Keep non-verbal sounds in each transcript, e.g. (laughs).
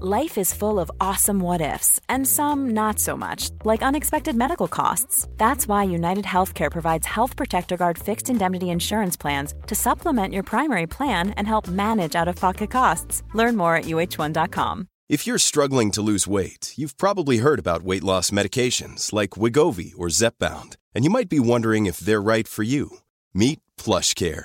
Life is full of awesome what ifs, and some not so much, like unexpected medical costs. That's why United Healthcare provides Health Protector Guard fixed indemnity insurance plans to supplement your primary plan and help manage out of pocket costs. Learn more at uh1.com. If you're struggling to lose weight, you've probably heard about weight loss medications like Wigovi or Zepbound, and you might be wondering if they're right for you. Meet PlushCare,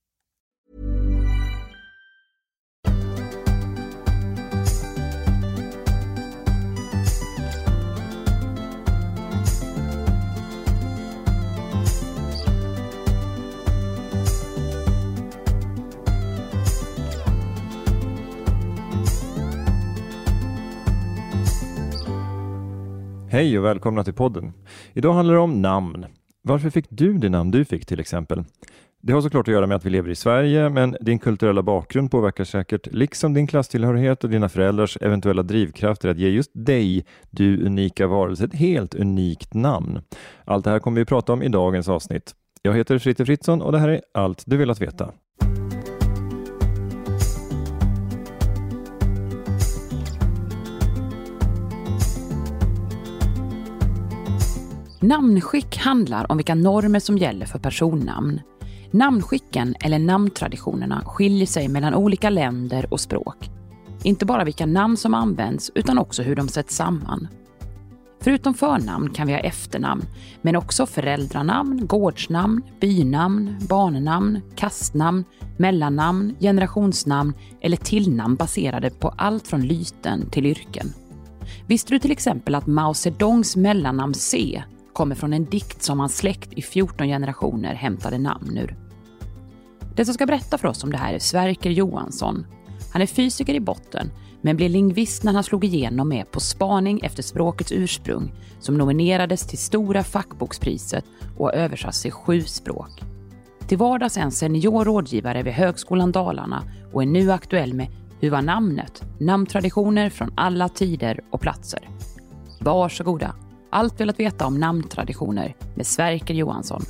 Hej och välkomna till podden. Idag handlar det om namn. Varför fick du det namn du fick till exempel? Det har såklart att göra med att vi lever i Sverige, men din kulturella bakgrund påverkar säkert, liksom din klasstillhörighet och dina föräldrars eventuella drivkrafter att ge just dig, du unika varelse, ett helt unikt namn. Allt det här kommer vi att prata om i dagens avsnitt. Jag heter Fritte Fritzson och det här är allt du velat veta. Namnskick handlar om vilka normer som gäller för personnamn. Namnskicken, eller namntraditionerna, skiljer sig mellan olika länder och språk. Inte bara vilka namn som används, utan också hur de sätts samman. Förutom förnamn kan vi ha efternamn, men också föräldranamn, gårdsnamn, bynamn, barnnamn, kastnamn, mellannamn, generationsnamn eller tillnamn baserade på allt från lyten till yrken. Visste du till exempel att Mao Zedongs mellannamn C kommer från en dikt som hans släkt i 14 generationer hämtade namn ur. Den som ska berätta för oss om det här är Sverker Johansson. Han är fysiker i botten, men blev lingvist när han slog igenom med På spaning efter språkets ursprung, som nominerades till Stora fackbokspriset och har översatts till sju språk. Till vardags är han senior rådgivare vid Högskolan Dalarna och är nu aktuell med Hur var namnet? Namntraditioner från alla tider och platser. Varsågoda! Allt vi velat veta om namntraditioner med Sverker Johansson.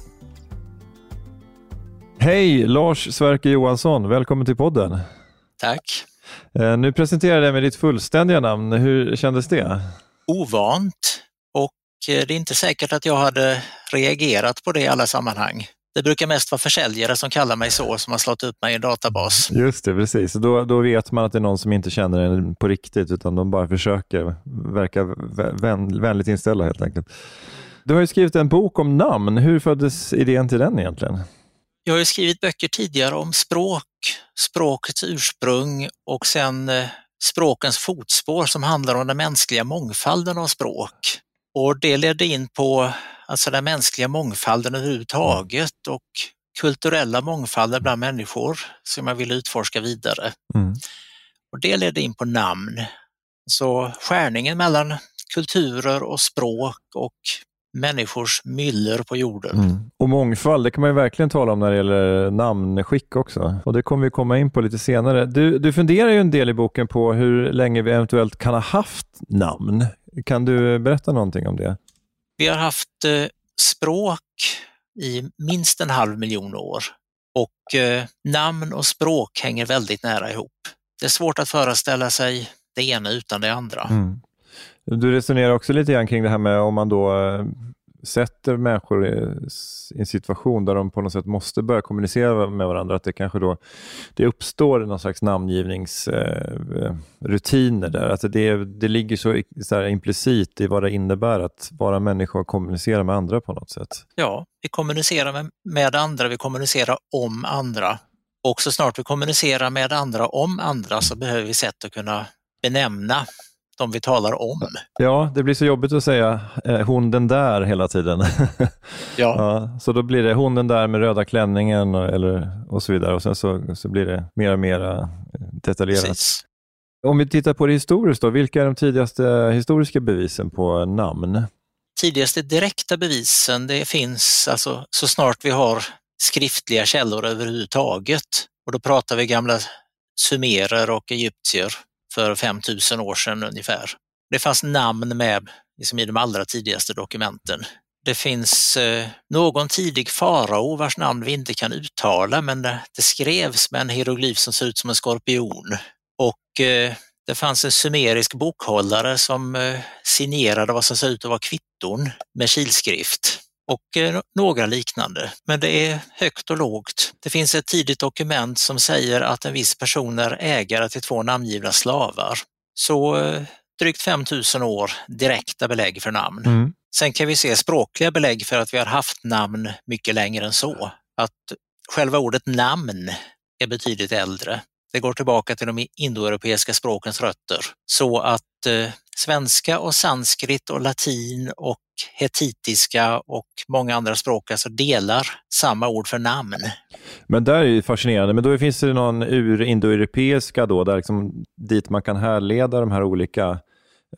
Hej, Lars Sverker Johansson. Välkommen till podden. Tack. Eh, Nu presenterar jag med ditt fullständiga namn. Hur kändes det? Ovant och eh, det är inte säkert att jag hade reagerat på det i alla sammanhang. Det brukar mest vara försäljare som kallar mig så, som har slått upp mig i en databas. Just det, precis. Då, då vet man att det är någon som inte känner en på riktigt, utan de bara försöker verka vän, vänligt inställda helt enkelt. Du har ju skrivit en bok om namn. Hur föddes idén till den egentligen? Jag har ju skrivit böcker tidigare om språk, språkets ursprung och sen eh, språkens fotspår som handlar om den mänskliga mångfalden av språk. Och det ledde in på alltså den mänskliga mångfalden överhuvudtaget och kulturella mångfalden bland människor som jag ville utforska vidare. Mm. Och det ledde in på namn. Så skärningen mellan kulturer och språk och människors myller på jorden. Mm. Och mångfald, det kan man ju verkligen tala om när det gäller namnskick också. Och det kommer vi komma in på lite senare. Du, du funderar ju en del i boken på hur länge vi eventuellt kan ha haft namn. Kan du berätta någonting om det? Vi har haft eh, språk i minst en halv miljon år och eh, namn och språk hänger väldigt nära ihop. Det är svårt att föreställa sig det ena utan det andra. Mm. Du resonerar också lite grann kring det här med om man då eh, sätter människor i en situation där de på något sätt måste börja kommunicera med varandra, att det kanske då det uppstår någon slags namngivningsrutiner eh, där. Att det, det ligger så, så implicit i vad det innebär att vara människa och kommunicera med andra på något sätt. Ja, vi kommunicerar med, med andra, vi kommunicerar om andra. Och så snart vi kommunicerar med andra om andra så behöver vi sätt att kunna benämna de vi talar om. Ja, det blir så jobbigt att säga eh, hon den där hela tiden. (laughs) Ja. ja, så då blir det hon den där med röda klänningen och, eller, och så vidare och sen så, så blir det mer och mer eh, detaljerat. Precis. Om vi tittar på det historiskt då, vilka är de tidigaste historiska bevisen på namn? Tidigaste direkta bevisen det finns alltså så snart vi har skriftliga källor överhuvudtaget. Och då pratar vi gamla sumerer och egyptier för 5000 år sedan ungefär. Det fanns namn med liksom i de allra tidigaste dokumenten. Det finns eh, någon tidig farao vars namn vi inte kan uttala men det, det skrevs med en hieroglyf som ser ut som en skorpion. Och eh, det fanns en sumerisk bokhållare som eh, signerade vad som ser ut att vara kvitton med kilskrift och eh, några liknande. Men det är högt och lågt. Det finns ett tidigt dokument som säger att en viss person är ägare till två namngivna slavar. Så eh, drygt 5000 år direkta belägg för namn. Mm. Sen kan vi se språkliga belägg för att vi har haft namn mycket längre än så. Att själva ordet namn är betydligt äldre. Det går tillbaka till de indoeuropeiska språkens rötter. Så att eh, svenska och sanskrit och latin och hetitiska och många andra språk alltså delar samma ord för namn. Men där är ju fascinerande, men då finns det någon ur-indoeuropeiska då, där liksom, dit man kan härleda de här olika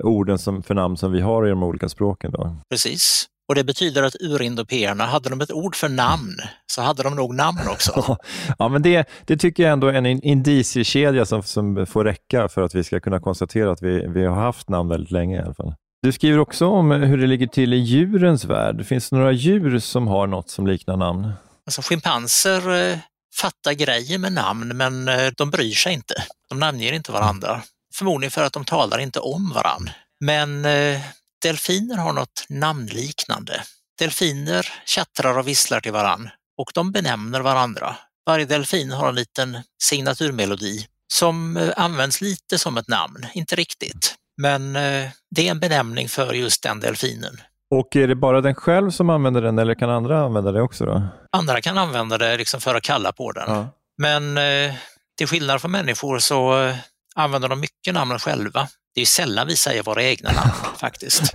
orden som, för namn som vi har i de olika språken. Då. Precis. Och det betyder att urindopeerna, hade de ett ord för namn så hade de nog namn också. (laughs) ja, men det, det tycker jag ändå är en indiciekedja som, som får räcka för att vi ska kunna konstatera att vi, vi har haft namn väldigt länge i alla fall. Du skriver också om hur det ligger till i djurens värld. Finns det några djur som har något som liknar namn? Alltså schimpanser eh, fattar grejer med namn men eh, de bryr sig inte. De namnger inte varandra. Förmodligen för att de talar inte om varandra. Men eh, delfiner har något namnliknande. Delfiner tjattrar och visslar till varann och de benämner varandra. Varje delfin har en liten signaturmelodi som eh, används lite som ett namn, inte riktigt. Men eh, det är en benämning för just den delfinen. Och är det bara den själv som använder den eller kan andra använda det också? då? Andra kan använda det liksom för att kalla på den. Ja. Men eh, till skillnad från människor så använder de mycket namnen själva. Det är sällan vi säger våra egna namn (laughs) faktiskt.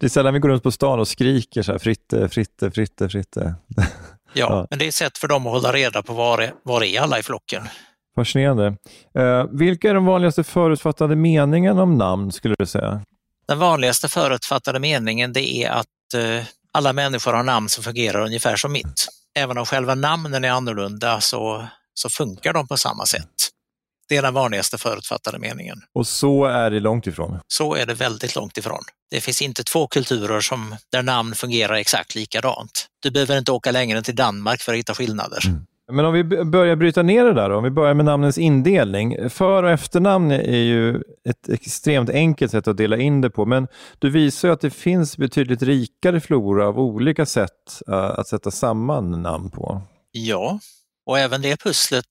det är sällan vi går runt på stan och skriker så här, Fritte, Fritte, Fritte, Fritte. (laughs) Ja, Ja. men det är ett sätt för dem att hålla reda på var är, var är alla i flocken. Fascinerande. Eh, vilka är de vanligaste förutfattade meningarna om namn skulle du säga? Den vanligaste förutfattade meningen det är att eh, alla människor har namn som fungerar ungefär som mitt. Även om själva namnen är annorlunda så, så funkar de på samma sätt. Det är den vanligaste förutfattade meningen. Och så är det långt ifrån. Så är det väldigt långt ifrån. Det finns inte två kulturer som, där namn fungerar exakt likadant. Du behöver inte åka längre än till Danmark för att hitta skillnader. Men om vi börjar bryta ner det där då, om vi börjar med namnens indelning. För och efternamn är ju ett extremt enkelt sätt att dela in det på, men du visar ju att det finns betydligt rikare flora av olika sätt eh, att sätta samman namn på. Ja, och även det pusslet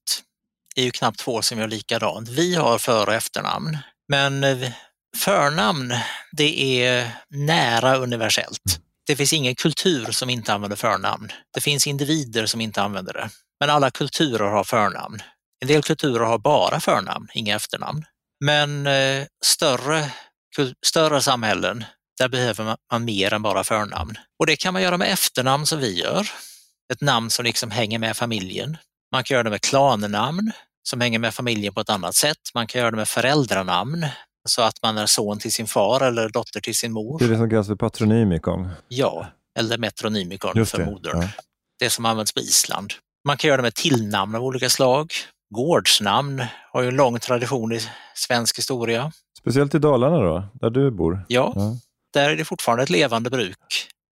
är ju knappt två som gör likadant. Vi har för och efternamn, men eh, förnamn det är nära universellt. Det finns ingen kultur som inte använder förnamn. Det finns individer som inte använder det. Men alla kulturer har förnamn. En del kulturer har bara förnamn, inga efternamn. Men eh, större, större samhällen, där behöver man, man mer än bara förnamn. Och det kan man göra med efternamn som vi gör. Ett namn som liksom hänger med familjen. Man kan göra det med klannamn som hänger med familjen på ett annat sätt. Man kan göra det med föräldranamn, så att man är son till sin far eller dotter till sin mor. Det är det som kallas för patronymikon. Ja, eller metronymikon för modern. ja. Det som används på Island. Man kan göra det med tillnamn av olika slag. Gårdsnamn har ju en lång tradition i svensk historia. Speciellt i Dalarna då, där du bor. Ja, Ja. där är det fortfarande ett levande bruk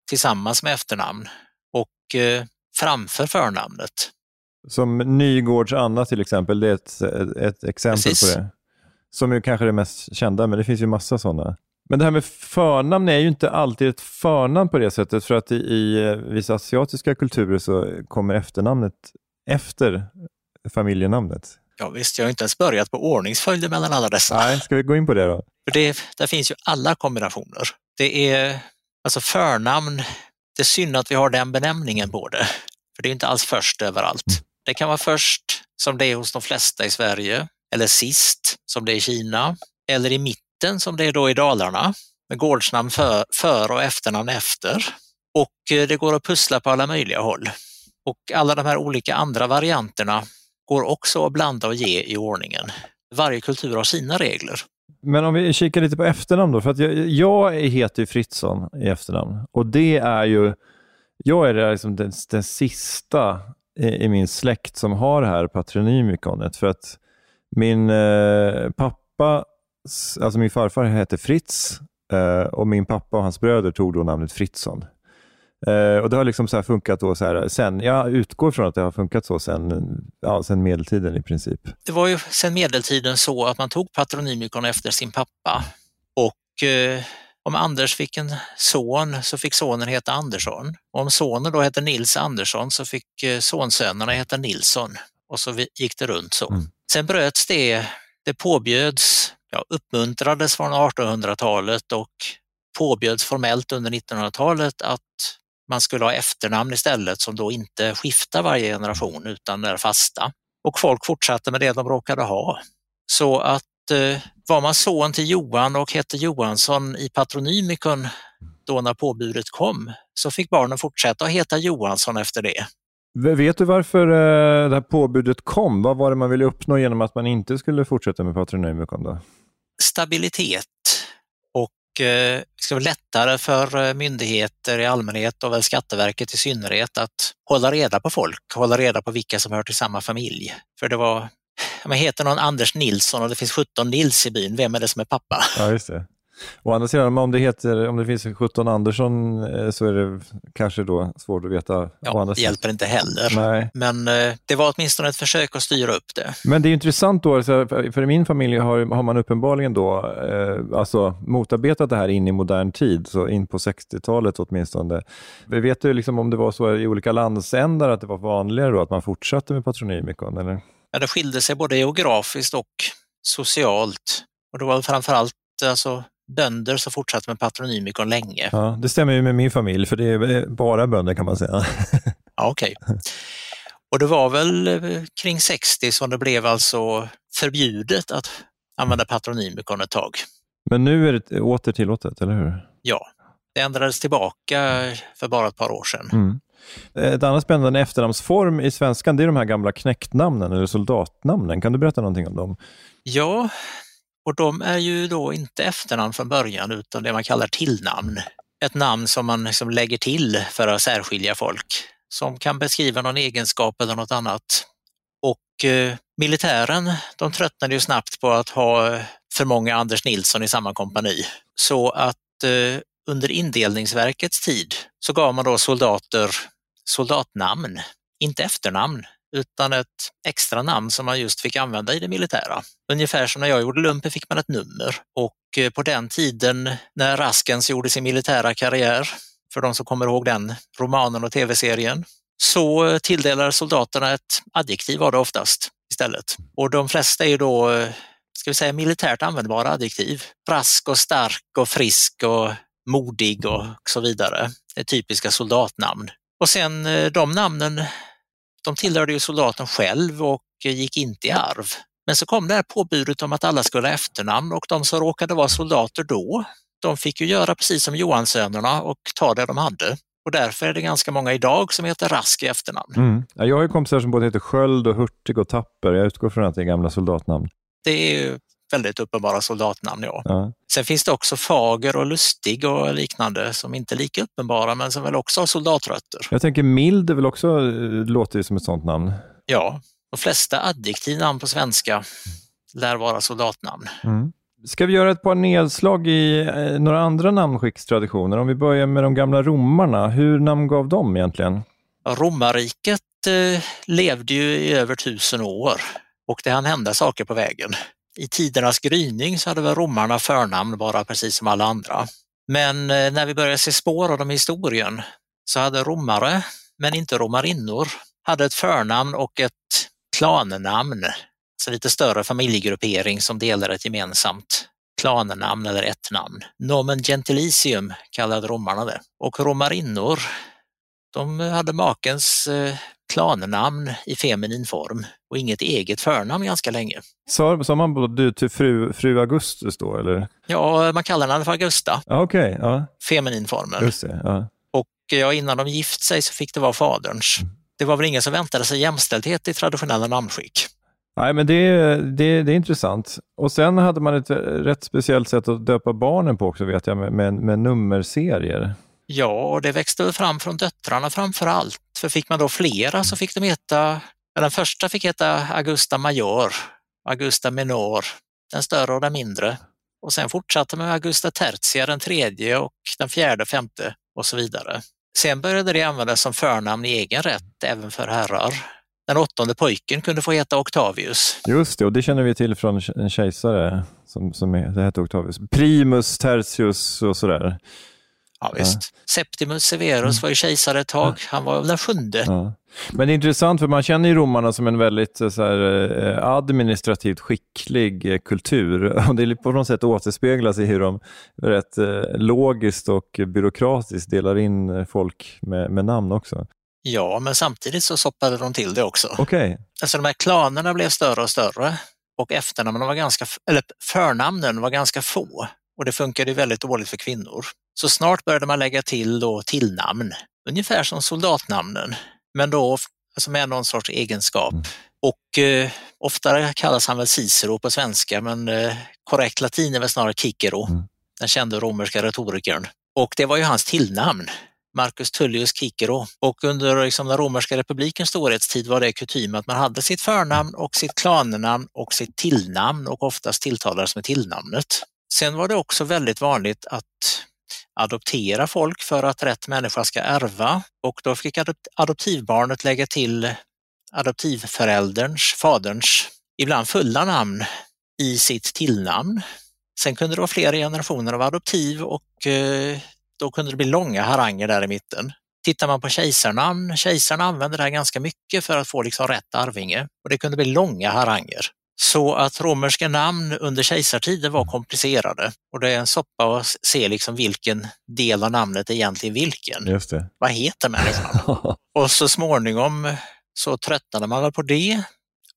tillsammans med efternamn och eh, framför förnamnet. Som Nygårds Anna till exempel, det är ett, ett, ett exempel Precis. på det. Som är kanske det mest kända, men det finns ju massa sådana. Men det här med förnamn är ju inte alltid ett förnamn på det sättet, för att i, i vissa asiatiska kulturer så kommer efternamnet efter familjenamnet. Ja, visst, jag har inte ens börjat på ordningsföljden mellan alla dessa. Nej, ska vi gå in på det då? För det, där finns ju alla kombinationer. Det är alltså förnamn, det är synd att vi har den benämningen på det. För det är inte alls först överallt. Det kan vara först, som det är hos de flesta i Sverige, eller sist, som det är i Kina, eller i mitten, som det är då i Dalarna, med gårdsnamn för, för och efternamn efter. Och eh, det går att pussla på alla möjliga håll. Och alla de här olika andra varianterna går också att blanda och ge i ordningen. Varje kultur har sina regler. Men om vi kikar lite på efternamn då, för att jag, jag heter ju Fritzson i efternamn och det är ju, jag är liksom den, den sista i, i, min släkt som har det här patronymikonet för att min eh, pappa, alltså min farfar hette Fritz eh, och min pappa och hans bröder tog då namnet Fritzson. Eh, och Det har liksom så funkat då så här, sen, jag utgår från att det har funkat så sen, ja, sen medeltiden i princip. Det var ju sen medeltiden så att man tog patronymikon efter sin pappa och eh, om Anders fick en son så fick sonen heta Andersson. Och om sonen då hette Nils Andersson så fick uh, sonsönerna heta Nilsson och så gick det runt så. Mm. Sen bröts det, det påbjöds, ja, uppmuntrades från 1800-talet och påbjöds formellt under 1900-talet att man skulle ha efternamn istället som då inte skiftar varje generation utan är fasta. Och folk fortsatte med det de råkade ha. Så att eh, var man son till Johan och hette Johansson i patronymikon då när påbudet kom så fick barnen fortsätta att heta Johansson efter det. Vet du varför eh, det här påbudet kom? Vad var det man ville uppnå genom att man inte skulle fortsätta med patronymikon? Då? Stabilitet Eh, det ska vara lättare för eh, myndigheter i allmänhet och väl Skatteverket i synnerhet att hålla reda på folk, hålla reda på vilka som hör till samma familj. För det var, man heter någon Anders Nilsson och det finns 17 Nils i byn, vem är det som är pappa? Ja, just det. Å andra sidan, om det, heter, om det finns 17 Andersson eh, så är det kanske då svårt att veta. Ja, det hjälper inte heller. Nej. Men eh, det var åtminstone ett försök att styra upp det. Men det är intressant då, för i min familj har, har man uppenbarligen då eh, alltså motarbetat det här in i modern tid, så in på 60-talet åtminstone. Vet du liksom om det var så i olika landsändar att det var vanligare då att man fortsatte med patronymikon? Eller? Ja, det skilde sig både geografiskt och socialt. Och det var framförallt alltså, bönder som fortsatte med patronymikon länge. Ja, det stämmer ju med min familj, för det är bara bönder kan man säga. (laughs) ja, Okej. Okay. Och det var väl eh, kring 60 som det blev alltså förbjudet att använda patronymikon ett tag. Men nu är det åter tillåtet, eller hur? Ja, det ändrades tillbaka för bara ett par år sedan. Mm. Eh, ett annat spännande efternamnsform i svenskan det är de här gamla knäktnamnen eller soldatnamnen. Kan du berätta någonting om dem? Ja, och de är ju då inte efternamn från början utan det man kallar tillnamn. Ett namn som man liksom lägger till för att särskilja folk, som kan beskriva någon egenskap eller något annat. Och eh, militären, de tröttnade ju snabbt på att ha för många Anders Nilsson i samma kompani. Så att eh, under indelningsverkets tid så gav man då soldater soldatnamn, inte efternamn, utan ett extra namn som man just fick använda i det militära. Ungefär som när jag gjorde lumpen fick man ett nummer och eh, på den tiden när Raskens gjorde sin militära karriär, för de som kommer ihåg den romanen och tv-serien, så tilldelade soldaterna ett adjektiv var det oftast istället. Och de flesta är då, eh, ska vi säga militärt användbara adjektiv. Rask och stark och frisk och modig och så vidare. Typiska soldatnamn. Och sen eh, de namnen de tillhörde ju soldaten själv och gick inte i arv. Men så kom det här påbudet om att alla skulle ha efternamn och de som råkade vara soldater då, de fick ju göra precis som Johanssönerna och ta det de hade. Och därför är det ganska många idag som heter Rask i efternamn. Mm. Jag har ju kompisar som både heter Sköld och Hurtig och Tapper. Jag utgår från att det är gamla soldatnamn. Det är väldigt uppenbara soldatnamn, ja. ja. Sen finns det också Fager och Lustig och liknande som inte är lika uppenbara men som väl också har soldatrötter. Jag tänker Mild är väl också, eh, låter som ett sånt namn. Ja, de flesta adjektivnamn på svenska lär vara soldatnamn. Mm. Ska vi göra ett par nedslag i eh, några andra namnskickstraditioner? Om vi börjar med de gamla romarna, hur namngav de egentligen? Romarriket eh, levde ju i över tusen år och det hann hända saker på vägen i tidernas gryning så hade väl romarna förnamn bara precis som alla andra. Men eh, när vi börjar se spår av dem i historien så hade romare, men inte romarinnor, hade ett förnamn och ett klannamn, så alltså lite större familjegruppering som delar ett gemensamt klannamn eller ett namn. Nomen gentilicium kallade romarna det. Och romarinnor, de hade makens eh, klannamn i feminin form och inget eget förnamn ganska länge. Sa, sa man både du till fru, fru Augustus då eller? Ja, man kallar henne för Augusta, Ja, Okej, ja, femininformen. just det. Ja. Och ja, innan de gift sig så fick det vara faderns. Det var väl ingen som väntade sig jämställdhet i traditionella namnskick. Nej, men det, är- det, det är intressant. Och sen hade man ett rätt speciellt sätt att döpa barnen på också vet jag, med, med, med nummerserier. Ja, och det växte väl fram från döttrarna framför allt. För fick man då flera så fick de heta, den första fick heta Augusta Major, Augusta Menor, den större och den mindre. Och sen fortsatte med Augusta Tertia, den tredje och den fjärde, femte och så vidare. Sen började det användas som förnamn i egen rätt även för herrar. Den åttonde pojken kunde få heta Octavius. Just det, och det känner vi till från en kejsare som, som hette Octavius. Primus, Tertius och sådär. Ja, visst. Septimus Severus var ju kejsare ett tag. Han var den sjunde. Ja. Men det är intressant för man känner ju romarna som en väldigt eh, så här, eh, administrativt skicklig eh, kultur (laughs) och det är på något sätt återspeglas i hur de rätt logiskt och byråkratiskt delar in folk med, med namn också. Ja, men samtidigt så soppade de till det också. Okej, Alltså de här klanerna blev större och större och efternamnen var ganska, eller förnamnen var ganska få och det funkade ju väldigt dåligt för kvinnor. Så snart började man lägga till då tillnamn, ungefär som soldatnamnen, men då alltså med någon sorts egenskap. Och eh, oftare kallas han väl Cicero på svenska, men eh, korrekt latin är väl snarare Cicero, Mm. den kände romerska retorikern. Och det var ju hans tillnamn. Marcus Tullius Cicero. Och under liksom, den romerska republikens storhetstid var det kutym att man hade sitt förnamn och sitt klannamn och sitt tillnamn och oftast tilltalades med tillnamnet. Sen var det också väldigt vanligt att adoptera folk för att rätt människa ska ärva och då fick adoptivbarnet lägga till adoptivförälderns, faderns, ibland fulla namn i sitt tillnamn. Sen kunde det vara flera generationer av adoptiv och eh, då kunde det bli långa haranger där i mitten. Tittar man på kejsarnamn, kejsarna använde det här ganska mycket för att få liksom rätt arvinge och det kunde bli långa haranger. Så att romerska namn under kejsartiden var komplicerade och det är en soppa att se liksom vilken del av namnet är egentligen vilken. just det. Vad heter människan? (laughs) Och så småningom så tröttnade man väl på det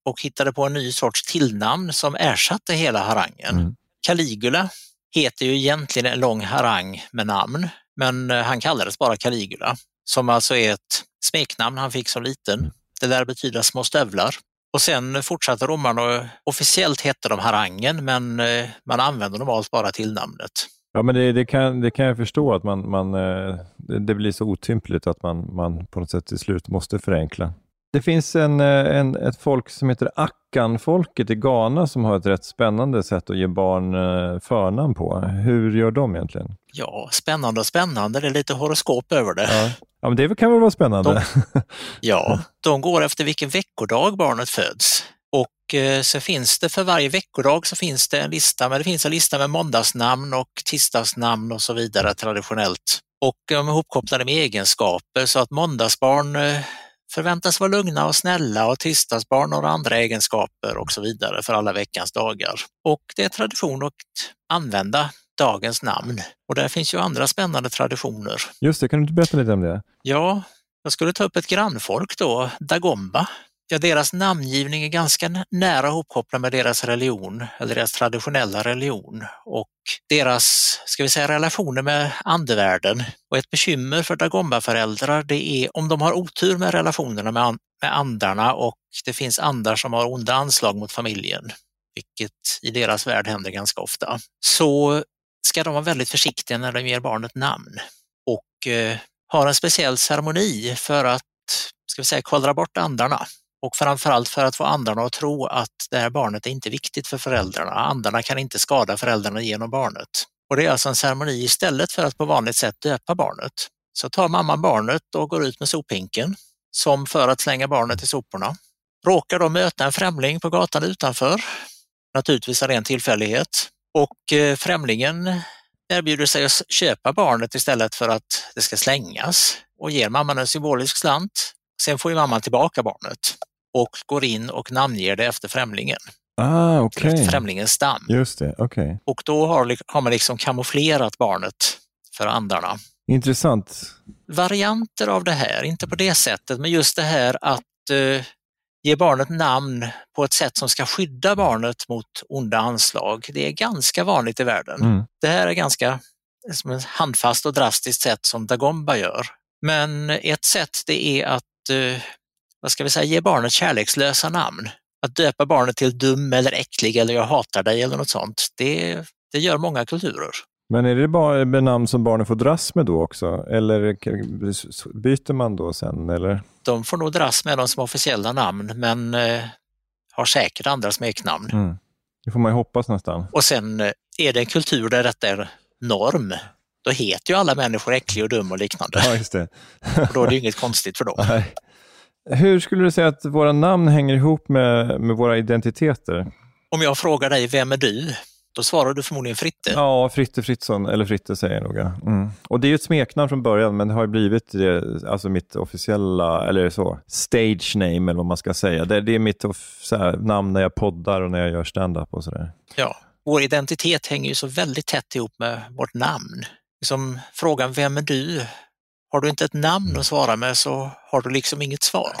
och hittade på en ny sorts tillnamn som ersatte hela harangen. Mm. Caligula heter ju egentligen en lång harang med namn, men eh, han kallades bara Caligula, som alltså är ett smeknamn han fick som liten. Det lär betyda små stövlar. Och sen fortsatte romarna officiellt hette de harangen, men eh, man använde normalt bara tillnamnet. Ja, men det, det, kan, det kan jag förstå att man, man, eh, det, det blir så otympligt att man, man på något sätt till slut måste förenkla. Det finns en, eh, en, ett folk som heter Akan-folket i Ghana som har ett rätt spännande sätt att ge barn eh, förnamn på. Hur gör de egentligen? Ja, spännande och spännande. Det är lite horoskop över det. Ja, ja men det kan väl vara spännande? (laughs) Ja, de går efter vilken veckodag barnet föds. Och eh, så finns det för varje veckodag så finns det en lista, men det finns en lista med måndagsnamn och tisdagsnamn och så vidare traditionellt. Och de är ihopkopplade med egenskaper så att måndagsbarn förväntas vara lugna och snälla och tisdagsbarn har andra egenskaper och så vidare för alla veckans dagar. Och det är tradition att använda dagens namn. Och där finns ju andra spännande traditioner. Just det, kan du inte berätta lite om det? Ja, jag skulle ta upp ett grannfolk då, Dagomba. Ja, deras namngivning är ganska nära ihopkopplad med deras religion, eller deras traditionella religion och deras, ska vi säga, relationer med andevärlden. Och ett bekymmer för Dagomba-föräldrar det är om de har otur med relationerna med, and med andarna och det finns andar som har onda anslag mot familjen, vilket i deras värld händer ganska ofta. Så ska de vara väldigt försiktiga när de ger barnet namn och eh, har en speciell ceremoni för att ska vi säga, kollra bort andarna och framförallt för att få andarna att tro att det här barnet är inte viktigt för föräldrarna. Andarna kan inte skada föräldrarna genom barnet. Och det är alltså en ceremoni istället för att på vanligt sätt döpa barnet. Så tar mamman barnet och går ut med sophinken som för att slänga barnet i soporna. Råkar då möta en främling på gatan utanför, naturligtvis av ren tillfällighet, och eh, främlingen erbjuder sig att köpa barnet istället för att det ska slängas och ger mamman en symbolisk slant. Sen får ju mamman tillbaka barnet och går in och namnger det efter främlingen, Ah, okej. efter främlingens stam. Just det, okej. Och då har, har man liksom kamouflerat barnet för andarna. Intressant. varianter av det här, inte på det sättet, men just det här att eh, ge barnet namn på ett sätt som ska skydda barnet mot onda anslag. Det är ganska vanligt i världen. Mm. Det här är ganska som ett handfast och drastiskt sätt som Dagomba gör. Men ett sätt det är att eh, vad ska vi säga, ge barnet kärlekslösa namn. Att döpa barnet till dum eller äcklig eller jag hatar dig eller något sånt, det, det gör många kulturer. Men är det bara med namn som barnen får dras med då också? Eller byter man då sen? Eller? De får nog dras med dem som officiella namn, men eh, har säkert andra smeknamn. Mm. Det får man ju hoppas nästan. Och sen eh, är det en kultur där detta är norm. Då heter ju alla människor äcklig och dum och liknande. Ja, just det. och då är det inget konstigt för dem. (laughs) Nej. Hur skulle du säga att våra namn hänger ihop med, med våra identiteter? Om jag frågar dig, vem är du? Då svarar du förmodligen Fritte. Ja, Fritte Fritzson, eller Fritte säger jag nog. Mm. Och det är ju ett smeknamn från början, men det har blivit det, alltså mitt officiella, eller så, stage name eller vad man ska säga. Det, det är mitt här, namn när jag poddar och när jag gör stand-up och sådär. Ja, vår identitet hänger ju så väldigt tätt ihop med vårt namn. Som frågan Vem är du? Har du inte ett namn att svara med så har du liksom inget svar.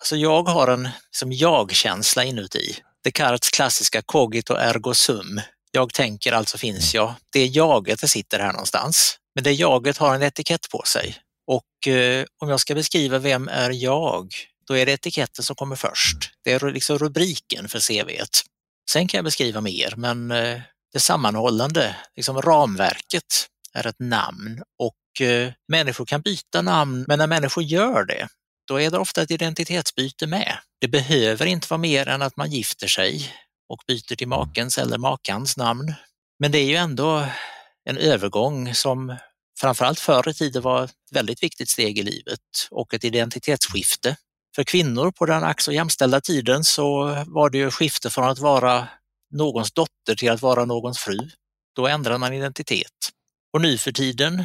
Alltså jag har en som jag-känsla inuti. Descartes klassiska cogito ergo sum. Jag tänker, alltså finns jag. Det jaget det sitter här någonstans. Men det jaget har en etikett på sig. Och eh, om jag ska beskriva vem är jag, då är det etiketten som kommer först. Det är liksom rubriken för CVet. Sen kan jag beskriva mer, men eh, det sammanhållande, liksom ramverket, är ett namn och Eh, människor kan byta namn, men när människor gör det, då är det ofta ett identitetsbyte med. Det behöver inte vara mer än att man gifter sig och byter till makens eller makans namn. Men det är ju ändå en övergång som framförallt förr i tiden var ett väldigt viktigt steg i livet och ett identitetsskifte. För kvinnor på den ax och jämställda tiden så var det ju skifte från att vara någons dotter till att vara någons fru. Då ändrar man identitet. Och nu för tiden,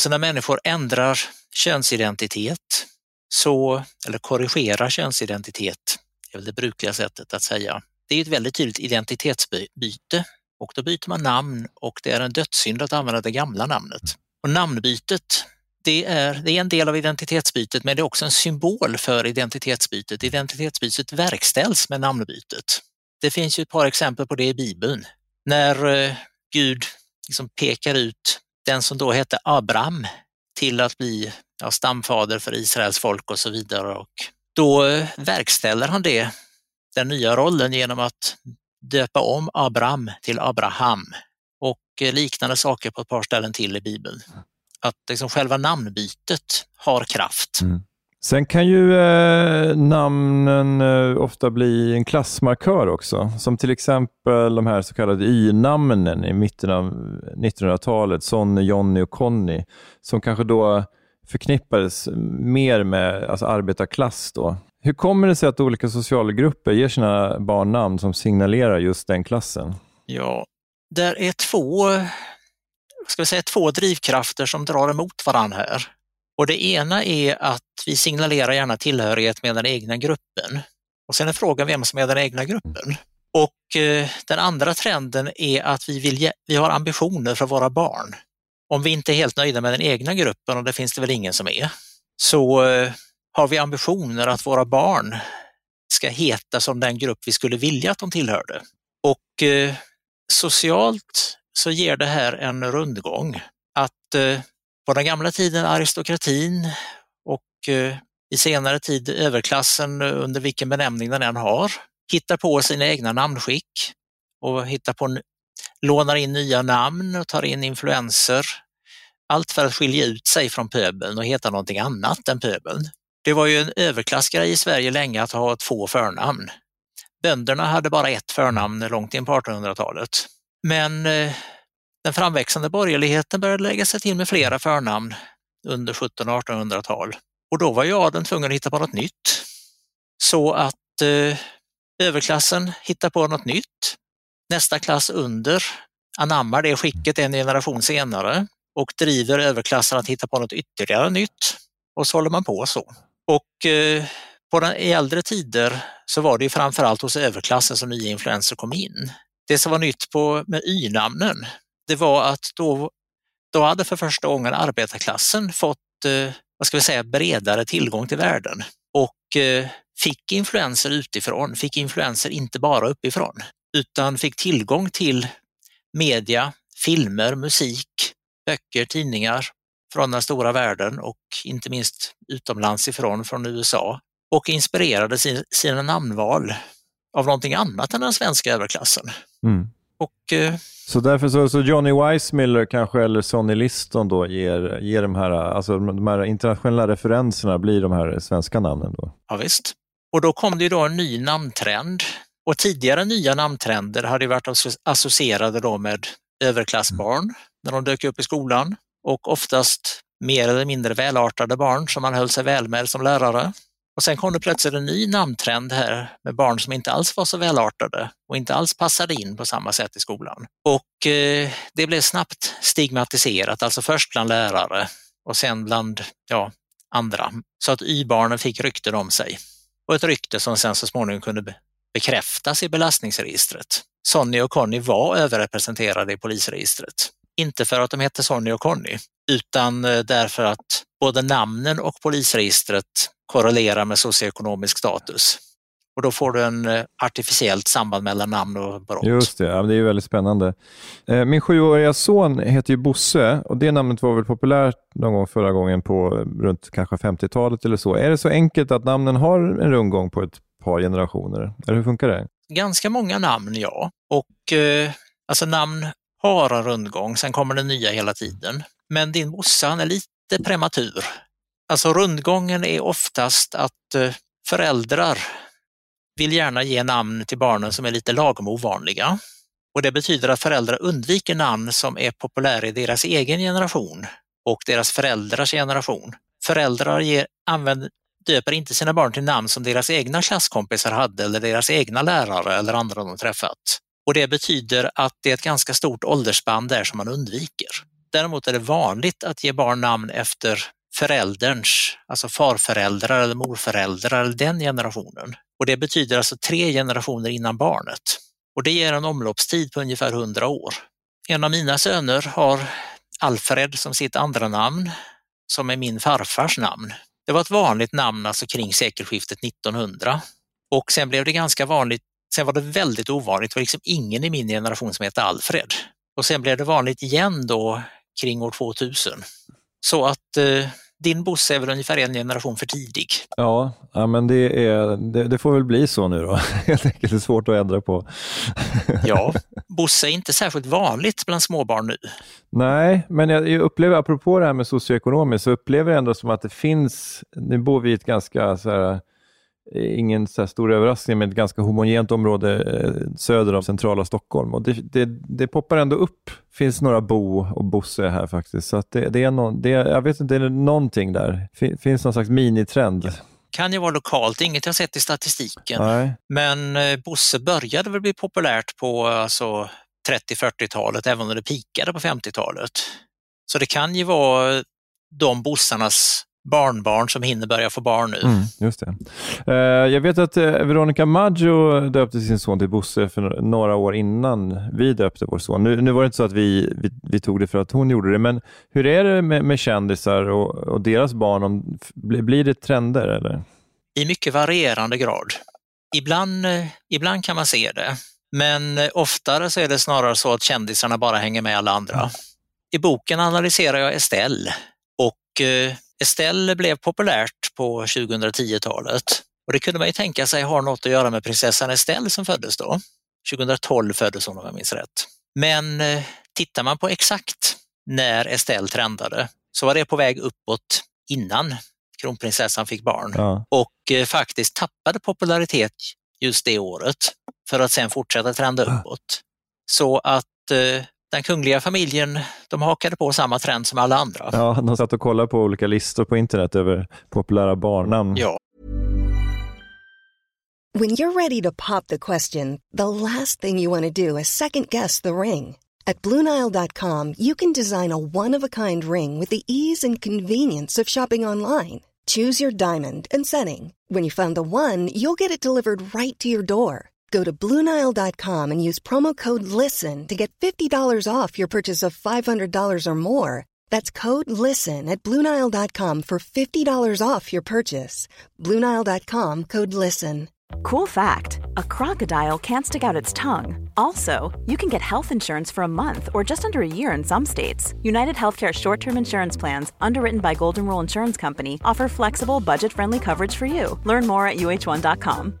så när människor ändrar könsidentitet, så, eller korrigerar könsidentitet, det är väl det brukliga sättet att säga, det är ett väldigt tydligt identitetsbyte och då byter man namn och det är en dödssynd att använda det gamla namnet. Och namnbytet, det är, det är en del av identitetsbytet men det är också en symbol för identitetsbytet. Identitetsbytet verkställs med namnbytet. Det finns ju ett par exempel på det i Bibeln. När eh, Gud liksom pekar ut den som då hette Abraham till att bli ja, stamfader för Israels folk och så vidare. Och då eh, verkställer han det den nya rollen genom att döpa om Abraham till Abraham och eh, liknande saker på ett par ställen till i Bibeln. Att liksom själva namnbytet har kraft. Mm. Sen kan ju eh, namnen eh, ofta bli en klassmarkör också, som till exempel de här så kallade y-namnen i mitten av 1900-talet, Sonny, Jonny och Conny, som kanske då förknippades mer med alltså arbetarklass. Då. Hur kommer det sig att olika socialgrupper ger sina barn namn som signalerar just den klassen? Ja, där är två, ska vi säga, två drivkrafter som drar emot varandra här. Och det ena är att vi signalerar gärna tillhörighet med den egna gruppen. Och sen är frågan vem som är den egna gruppen. Och eh, den andra trenden är att vi, vill, vi har ambitioner för våra barn. Om vi inte är helt nöjda med den egna gruppen, och det finns det väl ingen som är, så eh, har vi ambitioner att våra barn ska heta som den grupp vi skulle vilja att de tillhörde. Och eh, socialt så ger det här en rundgång. Att eh, på den gamla tiden aristokratin och eh, i senare tid överklassen eh, under vilken benämning den än har, hittar på sina egna namnskick och hittar på, lånar in nya namn och tar in influenser. Allt för att skilja ut sig från pöbeln och heta någonting annat än pöbeln. Det var ju en överklassgrej i Sverige länge att ha två förnamn. Bönderna hade bara ett förnamn långt in på 1800-talet. Men eh, den framväxande borgerligheten började lägga sig till med flera förnamn under 1700 och 1800-tal. Och då var ju adeln tvungen att hitta på något nytt. Så att eh, överklassen hittar på något nytt. Nästa klass under anammar det skicket en generation senare och driver överklassen att hitta på något ytterligare nytt. Och så håller man på så. Och eh, på den, i äldre tider så var det ju framförallt hos överklassen som nya influenser kom in. Det som var nytt på, med y-namnen, det var att då, då hade för första gången arbetarklassen fått eh, vad ska vi säga, bredare tillgång till världen och eh, fick influenser utifrån, fick influenser inte bara uppifrån, utan fick tillgång till media, filmer, musik, böcker, tidningar från den stora världen och inte minst utomlands ifrån, från USA och inspirerade sin, sina namnval av någonting annat än den svenska överklassen. Mm. Och, eh, så därför så, så Johnny Weissmiller kanske eller Sonny Liston då ger, ger de, här, alltså de här internationella referenserna blir de här svenska namnen då? Ja, visst. Och då kom det ju då en ny namntrend och tidigare nya namntrender hade varit associerade då med överklassbarn mm. när de dök upp i skolan och oftast mer eller mindre välartade barn som man höll sig väl med som lärare. Och sen kom det plötsligt en ny namntrend här med barn som inte alls var så välartade och inte alls passade in på samma sätt i skolan. Och eh, det blev snabbt stigmatiserat, alltså först bland lärare och sen bland ja, andra. Så att Y-barnen fick rykten om sig. Och ett rykte som sen så småningom kunde bekräftas i belastningsregistret. Sonny och Conny var överrepresenterade i polisregistret. Inte för att de hette Sonny och Conny, utan eh, därför att både namnen och polisregistret korrelerar med socioekonomisk status. Och då får du en eh, artificiellt samband mellan namn och brott. Just det, ja, det är väldigt spännande. Eh, min sjuåriga son heter ju Bosse och det namnet var väl populärt någon gång förra gången på runt kanske 50-talet eller så. Är det så enkelt att namnen har en rundgång på ett par generationer? Eller hur funkar det? Ganska många namn, ja. Och eh, alltså namn har en rundgång, sen kommer det nya hela tiden. Men din morsa han är lite prematur. Alltså rundgången är oftast att eh, föräldrar vill gärna ge namn till barnen som är lite lagom ovanliga. Och det betyder att föräldrar undviker namn som är populära i deras egen generation och deras föräldrars generation. Föräldrar ger, använder, döper inte sina barn till namn som deras egna klasskompisar hade eller deras egna lärare eller andra de träffat. Och det betyder att det är ett ganska stort åldersspann där som man undviker. Däremot är det vanligt att ge barn namn efter förälderns, alltså farföräldrar eller morföräldrar eller den generationen. Och det betyder alltså tre generationer innan barnet. Och det ger en omloppstid på ungefär 100 år. En av mina söner har Alfred som sitt andra namn, som är min farfars namn. Det var ett vanligt namn alltså kring sekelskiftet 1900 och sen blev det ganska vanligt, sen var det väldigt ovanligt, det var liksom ingen i min generation som hette Alfred. Och sen blev det vanligt igen då kring år 2000. Så att eh, din Bosse är väl ungefär en generation för tidig. Ja, ja men det, är, det, det får väl bli så nu då. (laughs) Helt enkelt, det är svårt att ändra på. (laughs) ja, Bosse är inte särskilt vanligt bland småbarn nu. Nej, men jag, upplever, apropå det här med socioekonomiskt, så upplever jag ändå som att det finns, nu bor vi i ett ganska så här, ingen så stor överraskning, men ett ganska homogent område eh, söder om centrala Stockholm. Och det, det, det poppar ändå upp. finns några Bo och Bosse här faktiskt. Så det, det, är någon, det, jag vet inte, det är någonting där. finns någon slags minitrend. Kan ju vara lokalt, inget jag sett i statistiken. Nej. Men eh, Bosse började väl bli populärt på alltså, 30-40-talet, även om det pikade på 50-talet. Så det kan ju vara de bossarnas barnbarn som hinner börja få barn nu. Mm, just det. Uh, jag vet att uh, Veronica Maggio döpte sin son till Bosse för några år innan vi döpte vår son. Nu, nu var det inte så att vi, vi, vi, tog det för att hon gjorde det, men hur är det med, med kändisar och, och deras barn? Om, blir det trender? Eller? I mycket varierande grad. Ibland, uh, ibland kan man se det, men oftare så är det snarare så att kändisarna bara hänger med alla andra. Mm. I boken analyserar jag Estelle och Estelle blev populärt på 2010-talet och det kunde man ju tänka sig har något att göra med prinsessan Estelle som föddes då. 2012 föddes hon om jag minns rätt. Men eh, tittar man på exakt när Estelle trendade så var det på väg uppåt innan kronprinsessan fick barn ja. och eh, faktiskt tappade popularitet just det året för att sen fortsätta trenda uppåt. Så att eh, den kungliga familjen, de hakade på samma trend som alla andra. Ja, de satt och kollade på olika listor på internet över populära barnnamn. Ja. When you're ready to pop the question, the last thing you want to do is second guess the ring. At BlueNile.com you can design a one-of-a-kind ring with the ease and convenience of shopping online. Choose your diamond and setting. When you find the one, you'll get it delivered right to your door. Go to Bluenile.com and use promo code LISTEN to get $50 off your purchase of $500 or more. That's code LISTEN at Bluenile.com for $50 off your purchase. Bluenile.com code LISTEN. Cool fact a crocodile can't stick out its tongue. Also, you can get health insurance for a month or just under a year in some states. United Healthcare short term insurance plans, underwritten by Golden Rule Insurance Company, offer flexible, budget friendly coverage for you. Learn more at uh1.com.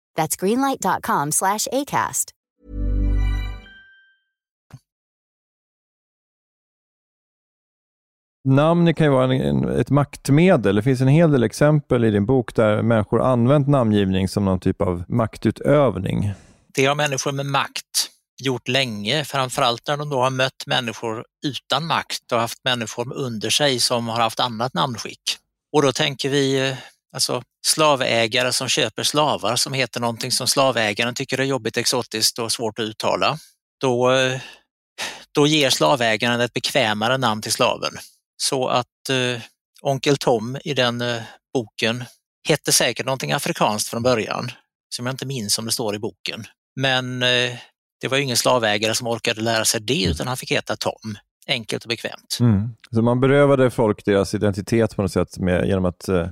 That's greenlight.com slash ACAST. Namn kan ju vara en, ett maktmedel. Det finns en hel del exempel i din bok där människor använt namngivning som någon typ av maktutövning. Det har människor med makt gjort länge, framförallt när de då har mött människor utan makt och haft människor under sig som har haft annat namnskick. Och då tänker vi eh, alltså slavägare som köper slavar som heter någonting som slavägaren tycker är jobbigt, exotiskt och svårt att uttala. Då, eh, då ger slavägaren ett bekvämare namn till slaven. Så att eh, Onkel Tom i den eh, boken hette säkert någonting afrikanskt från början, som jag inte minns om det står i boken. Men eh, det var ju ingen slavägare som orkade lära sig det, utan han fick heta Tom. Enkelt och bekvämt. Mm. Så man berövade folk deras identitet på något sätt med, genom att eh,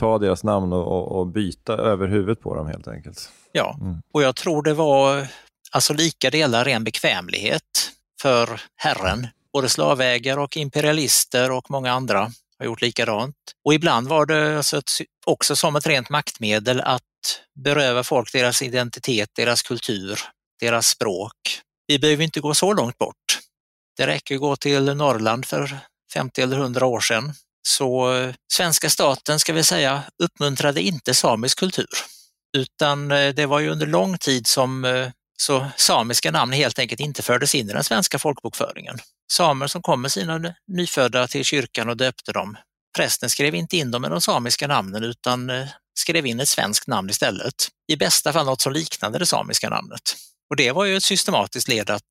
ta deras namn och, och, byta över huvudet på dem helt enkelt. Ja, mm. och jag tror det var alltså lika delar ren bekvämlighet för Herren Både slavägare och imperialister och många andra har gjort likadant. Och ibland var det alltså ett, också som ett rent maktmedel att beröva folk deras identitet, deras kultur, deras språk. Vi behöver inte gå så långt bort. Det räcker att gå till Norrland för 50 eller 100 år sedan. Så eh, svenska staten, ska vi säga, uppmuntrade inte samisk kultur. Utan eh, det var ju under lång tid som eh, så samiska namn helt enkelt inte fördes in i den svenska folkbokföringen samer som kom med sina nyfödda till kyrkan och döpte dem. Prästen skrev inte in dem med de samiska namnen utan skrev in ett svenskt namn istället. I bästa fall något som liknade det samiska namnet. Och det var ju ett systematiskt led att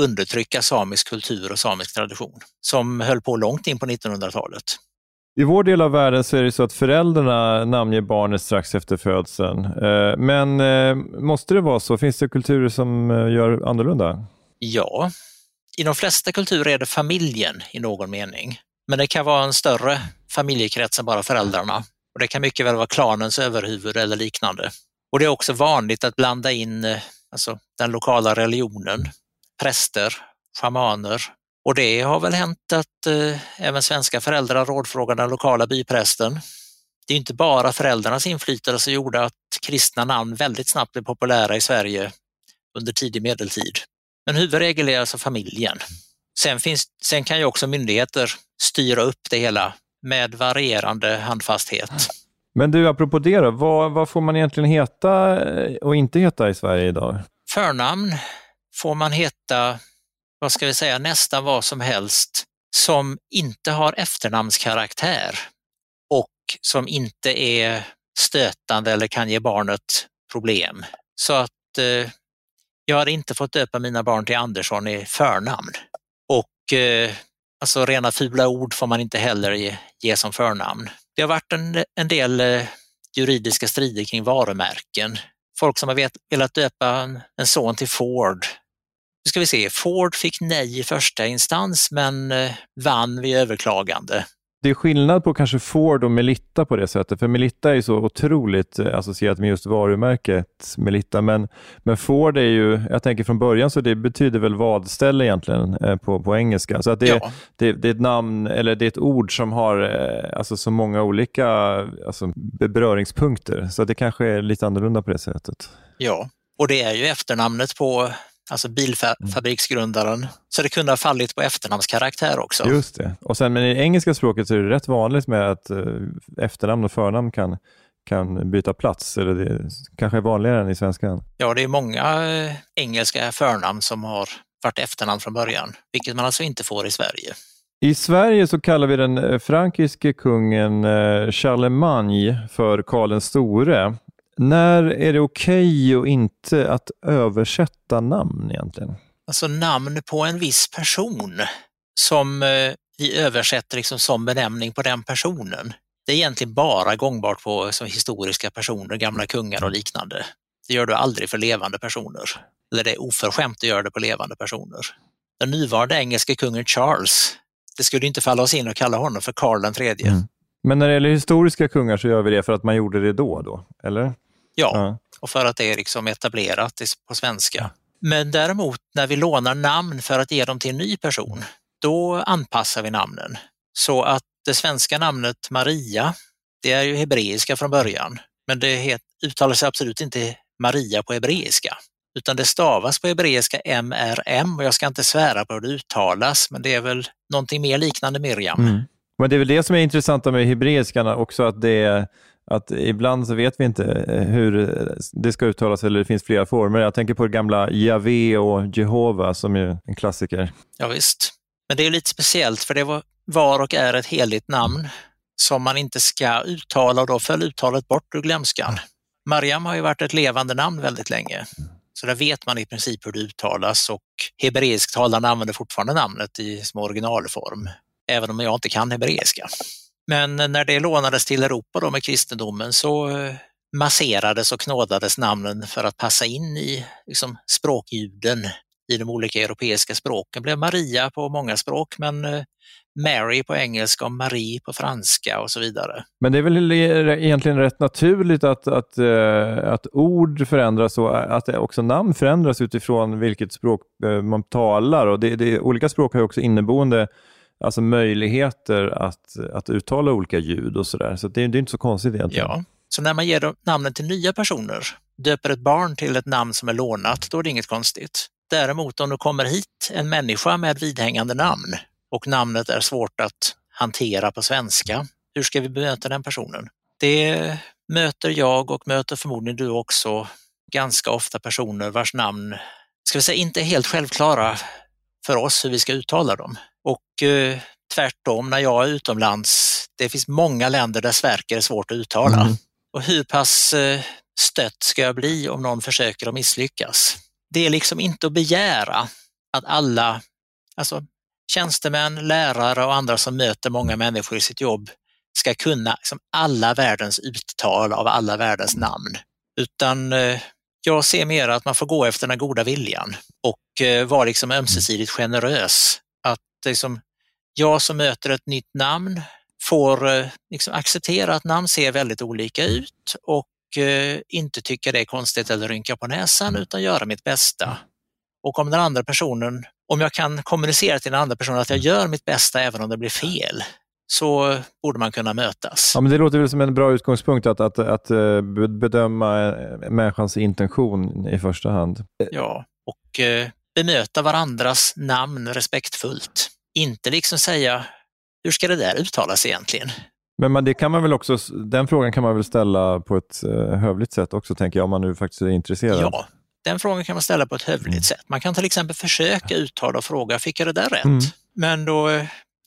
undertrycka samisk kultur och samisk tradition som höll på långt in på 1900-talet. I vår del av världen så är det så att föräldrarna namnger barnet strax efter födseln. Eh, men eh, måste det vara så? Finns det kulturer som gör annorlunda? Ja, i de flesta kulturer är det familjen i någon mening. Men det kan vara en större familjekrets än bara föräldrarna. Och Det kan mycket väl vara klanens överhuvud eller liknande. Och Det är också vanligt att blanda in eh, alltså, den lokala religionen, präster, shamaner. Och det har väl hänt att eh, även svenska föräldrar rådfrågar den lokala byprästen. Det är inte bara föräldrarnas inflytande som gjorde att kristna namn väldigt snabbt blev populära i Sverige under tidig medeltid. Men huvudregel är alltså familjen. Sen, finns, sen kan ju också myndigheter styra upp det hela med varierande handfasthet. Men du, apropå det då, vad, vad får man egentligen heta och inte heta i Sverige idag? Förnamn får man heta, vad ska vi säga, nästan vad som helst som inte har efternamnskaraktär och som inte är stötande eller kan ge barnet problem. Så att eh, jag hade inte fått döpa mina barn till Andersson i förnamn. Och eh, alltså rena fula ord får man inte heller ge, ge som förnamn. Det har varit en, en del eh, juridiska strider kring varumärken. Folk som har vet, velat döpa en, en son till Ford. Nu ska vi se, Ford fick nej i första instans men eh, vann vid överklagande det är skillnad på kanske Ford och Melitta på det sättet, för Melitta är ju så otroligt eh, associerat med just varumärket Melitta, men, men Ford är ju, jag tänker från början så det betyder väl vadställe egentligen eh, på, på engelska, så att det, ja. det, det, är ett namn, eller det är ett ord som har alltså, så många olika alltså, beröringspunkter, så det kanske är lite annorlunda på det sättet. Ja, och det är ju efternamnet på alltså bilfabriksgrundaren. Så det kunde ha fallit på efternamnskaraktär också. Just det. Och sen, men i engelska språket så är det rätt vanligt med att eh, efternamn och förnamn kan, kan byta plats, eller det kanske är vanligare än i svenskan. Ja, det är många eh, engelska förnamn som har varit efternamn från början, vilket man alltså inte får i Sverige. I Sverige så kallar vi den eh, frankiske kungen Charlemagne för Karl den store. När är det okej okay och inte att översätta namn egentligen? Alltså namn på en viss person som eh, vi översätter liksom som benämning på den personen. Det är egentligen bara gångbart på som historiska personer, gamla kungar och liknande. Det gör du aldrig för levande personer. Eller det är oförskämt att göra det på levande personer. Den nuvarande engelske kungen Charles, det skulle inte falla oss in att kalla honom för Karl den tredje. Mm. Men när det gäller historiska kungar så gör vi det för att man gjorde det då, då eller? Ja, ja. och för att det är liksom etablerat på svenska. Men däremot när vi lånar namn för att ge dem till en ny person, då anpassar vi namnen. Så att det svenska namnet Maria, det är ju hebreiska från början, men det uttalas absolut inte Maria på hebreiska, utan det stavas på hebreiska MRM och jag ska inte svära på hur det uttalas, men det är väl någonting mer liknande Miriam. Mm. Men det är väl det som är intressant med hebreiskan också, att det är att ibland så vet vi inte eh, hur det ska uttalas eller det finns flera former. Jag tänker på det gamla Javé och Jehova som är en klassiker. Ja, visst. Men det är lite speciellt för det var och är ett heligt namn som man inte ska uttala och då föll uttalet bort ur glömskan. Mariam har ju varit ett levande namn väldigt länge, så där vet man i princip hur det uttalas och hebreisktalarna använder fortfarande namnet i som originalform, även om jag inte kan hebreiska. Men när det lånades till Europa då med kristendomen så eh, masserades och knådades namnen för att passa in i liksom, språkljuden i de olika europeiska språken. Det blev Maria på många språk, men eh, Mary på engelska och Marie på franska och så vidare. Men det är väl egentligen rätt naturligt att, att, eh, att ord förändras och att också namn förändras utifrån vilket språk man talar. Och det, det, olika språk har också inneboende alltså möjligheter att, att uttala olika ljud och sådär. Så det, det, är inte så konstigt egentligen. Ja, så när man ger namnen till nya personer, döper ett barn till ett namn som är lånat, då är det inget konstigt. Däremot om det kommer hit en människa med vidhängande namn och namnet är svårt att hantera på svenska, hur ska vi bemöta den personen? Det möter jag och möter förmodligen du också ganska ofta personer vars namn, ska vi säga, inte är helt självklara för oss hur vi ska uttala dem. Tvärtom, när jag är utomlands, det finns många länder där Sverker är svårt att uttala. Mm. Och hur pass eh, stött ska jag bli om någon försöker att misslyckas? Det är liksom inte att begära att alla, alltså tjänstemän, lärare och andra som möter många människor i sitt jobb ska kunna liksom, alla världens uttal av alla världens namn. Utan eh, jag ser mer att man får gå efter den goda viljan och eh, vara liksom ömsesidigt generös. Att liksom, jag som möter ett nytt namn får eh, liksom acceptera att namn ser väldigt olika ut och eh, inte tycka det är konstigt eller rynka på näsan utan göra mitt bästa. Och om den andra personen, om jag kan kommunicera till den andra personen att jag gör mitt bästa även om det blir fel, så borde man kunna mötas. Ja, men det låter väl som en bra utgångspunkt att, att, att eh, bedöma människans intention i första hand. Ja, och bemöta varandras namn respektfullt. Inte liksom säga, hur ska det där uttalas egentligen? Men man, det kan man väl också, den frågan kan man väl ställa på ett hövligt sätt också, tänker jag, om man nu faktiskt är intresserad. Ja, den frågan kan man ställa på ett hövligt mm. sätt. Man kan till exempel försöka uttala och fråga, fick jag det där rätt? Mm. Men då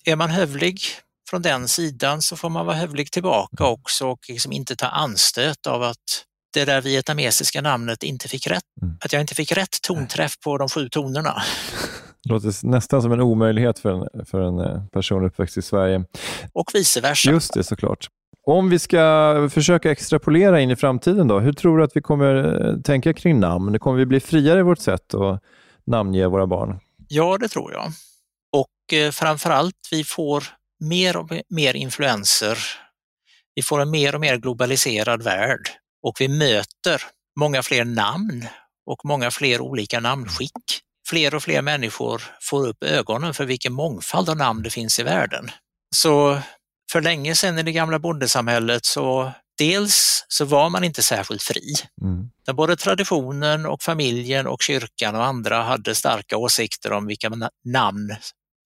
är man hövlig från den sidan så får man vara hövlig tillbaka mm. också och liksom inte ta anstöt av att det där vietnamesiska namnet inte fick rätt, mm. att jag inte fick rätt tonträff på de sju tonerna. (laughs) Det låter nästan som en omöjlighet för en, för en eh, person uppväxt i Sverige. Och vice versa. Just det, såklart. Om vi ska försöka extrapolera in i framtiden, då, hur tror du att vi kommer eh, tänka kring namn? Kommer vi bli friare i vårt sätt att namnge våra barn? Ja, det tror jag. Och eh, framförallt, vi får mer och mer influenser. Vi får en mer och mer globaliserad värld och vi möter många fler namn och många fler olika namnskick. Fler och fler människor får upp ögonen för vilken mångfald av namn det finns i världen. Så för länge sedan i det gamla bondesamhället så dels så var man inte särskilt fri. Mm. Både traditionen och familjen och kyrkan och andra hade starka åsikter om vilka namn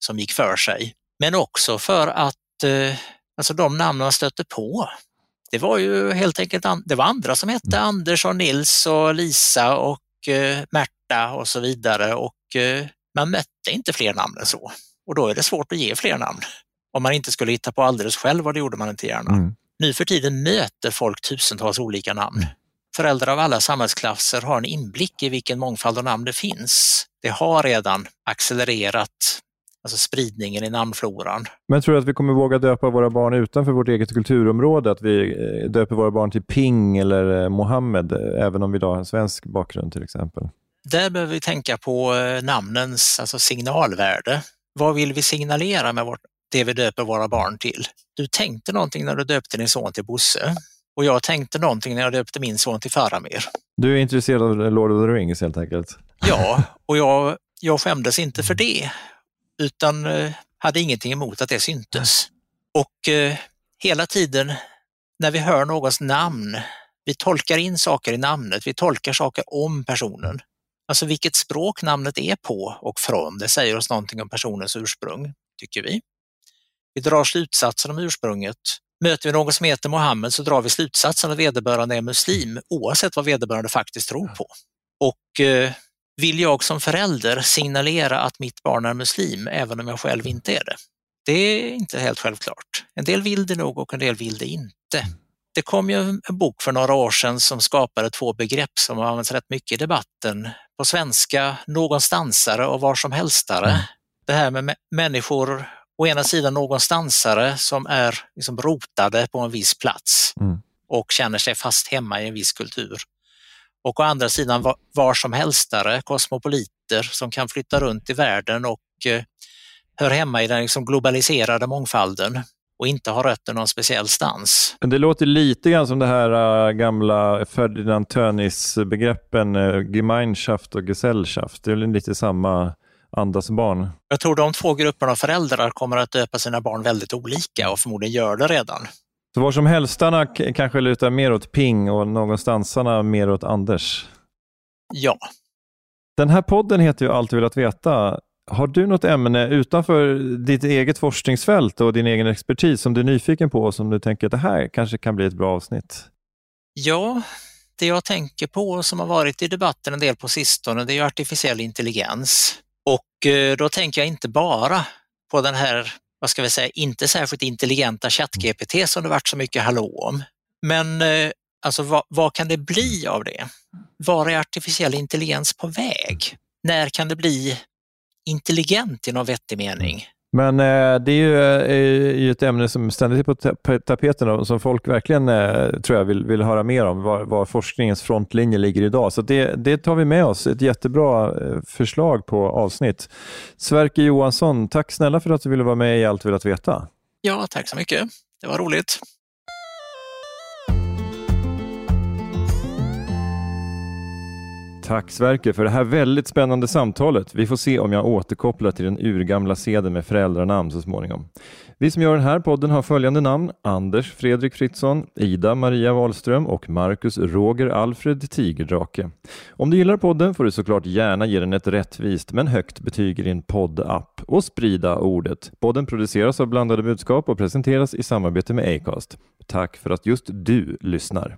som gick för sig men också för att eh, alltså de namn man stötte på, det var ju helt enkelt det var andra som hette mm. Anders och Nils och Lisa och eh, Märta och så vidare och man mötte inte fler namn än så. och då är det svårt att ge fler namn. Om man inte skulle hitta på alldeles själv och det gjorde man inte gärna. Mm. Nu för tiden möter folk tusentals olika namn. Föräldrar av alla samhällsklasser har en inblick i vilken mångfald av namn det finns. Det har redan accelererat alltså spridningen i namnfloran. Men tror du att vi kommer våga döpa våra barn utanför vårt eget kulturområde? Att vi eh, döper våra barn till Ping eller eh, Mohammed, eh, även om vi har en svensk bakgrund till exempel? Där behöver vi tänka på namnens alltså signalvärde. Vad vill vi signalera med vårt, det vi döper våra barn till? Du tänkte någonting när du döpte din son till Bosse och jag tänkte någonting när jag döpte min son till Faramir. Du är intresserad av Lord of the Rings helt enkelt? Ja, (laughs) och jag, jag skämdes inte för det utan eh, hade ingenting emot att det syntes. Och eh, hela tiden när vi hör någons namn, vi tolkar in saker i namnet, vi tolkar saker om personen. Alltså vilket språk namnet är på och från, det säger oss någonting om personens ursprung, tycker vi. Vi drar slutsatser om ursprunget. Möter vi någon som heter Mohammed så drar vi slutsatsen att vederbörande är muslim oavsett vad vederbörande faktiskt tror på. Och eh, vill jag som förälder signalera att mitt barn är muslim även om jag själv inte är det? Det är inte helt självklart. En del vill det nog och en del vill det inte. Det kom ju en bok för några år sedan som skapade två begrepp som har använts rätt mycket i debatten. På svenska, någonstansare och var som helstare. Mm. Det här med människor, å ena sidan någonstansare som är liksom rotade på en viss plats mm. och känner sig fast hemma i en viss kultur och å andra sidan var som helstare, kosmopoliter som kan flytta runt i världen och eh, hör hemma i den liksom globaliserade mångfalden och inte har rötter någon speciell stans. Det låter lite grann som det här uh, gamla Ferdinand Tönis-begreppen uh, Gemeinschaft och Gesellschaft. Det är lite samma andas barn. Jag tror de två grupperna av föräldrar kommer att döpa sina barn väldigt olika och förmodligen gör det redan. Så var som hälstarna kanske lutar mer åt Ping och någonstansarna mer åt Anders? Ja. Den här podden heter ju Allt du velat veta. Har du något ämne utanför ditt eget forskningsfält och din egen expertis som du är nyfiken på och som du tänker att det här kanske kan bli ett bra avsnitt? Ja, det jag tänker på som har varit i debatten en del på sistone det är artificiell intelligens. Och eh, då tänker jag inte bara på den här vad ska vi säga, inte särskilt intelligenta ChatGPT som det varit så mycket hallå om. Men eh, alltså vad, vad, kan det bli av det? Var är artificiell intelligens på väg? När kan det bli intelligent i någon vettig mening? Men eh, det är ju, är ju, ett ämne som ständigt är på tapeten och som folk verkligen eh, tror jag vill, vill höra mer om, var, var forskningens frontlinje ligger idag. Så det, det tar vi med oss, ett jättebra eh, förslag på avsnitt. Sverker Johansson, tack snälla för att du ville vara med i Allt vill att veta. Ja, tack så mycket. Det var roligt. Tack Sverker för det här väldigt spännande samtalet. Vi får se om jag återkopplar till den urgamla seden med föräldranamn så småningom. Vi som gör den här podden har följande namn. Anders Fredrik Fritzson, Ida Maria Wahlström och Marcus Roger Alfred Tigerdrake. Om du gillar podden får du såklart gärna ge den ett rättvist men högt betyg i din poddapp och sprida ordet. Podden produceras av Blandade budskap och presenteras i samarbete med Acast. Tack för att just du lyssnar.